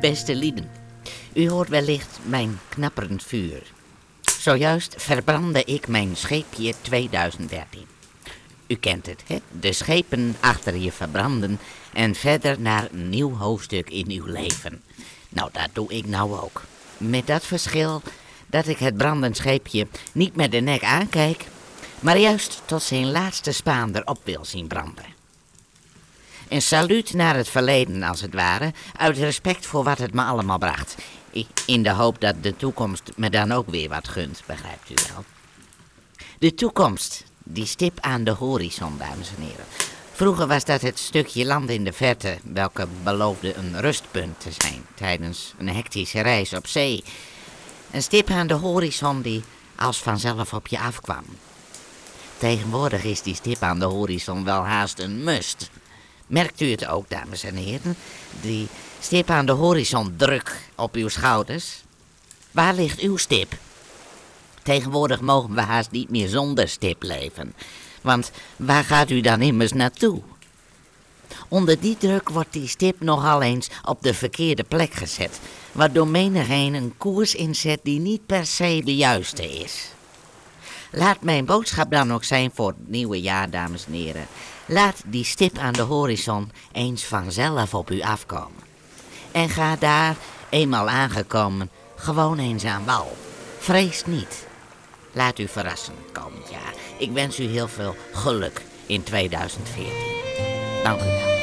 Beste lieden, u hoort wellicht mijn knapperend vuur. Zojuist verbrandde ik mijn scheepje 2013. U kent het, hè? De schepen achter je verbranden en verder naar een nieuw hoofdstuk in uw leven. Nou, dat doe ik nou ook. Met dat verschil dat ik het brandend scheepje niet met de nek aankijk, maar juist tot zijn laatste spaan erop wil zien branden. Een saluut naar het verleden, als het ware, uit respect voor wat het me allemaal bracht. In de hoop dat de toekomst me dan ook weer wat gunt, begrijpt u wel. De toekomst, die stip aan de horizon, dames en heren. Vroeger was dat het stukje land in de verte, welke beloofde een rustpunt te zijn tijdens een hectische reis op zee. Een stip aan de horizon die als vanzelf op je afkwam. Tegenwoordig is die stip aan de horizon wel haast een must. Merkt u het ook, dames en heren? Die stip aan de horizon druk op uw schouders. Waar ligt uw stip? Tegenwoordig mogen we haast niet meer zonder stip leven. Want waar gaat u dan immers naartoe? Onder die druk wordt die stip nogal eens op de verkeerde plek gezet, waardoor menigeen een koers inzet die niet per se de juiste is. Laat mijn boodschap dan ook zijn voor het nieuwe jaar, dames en heren. Laat die stip aan de horizon eens vanzelf op u afkomen. En ga daar, eenmaal aangekomen, gewoon eens aan wal. Vrees niet. Laat u verrassen komend jaar. Ik wens u heel veel geluk in 2014. Dank u wel.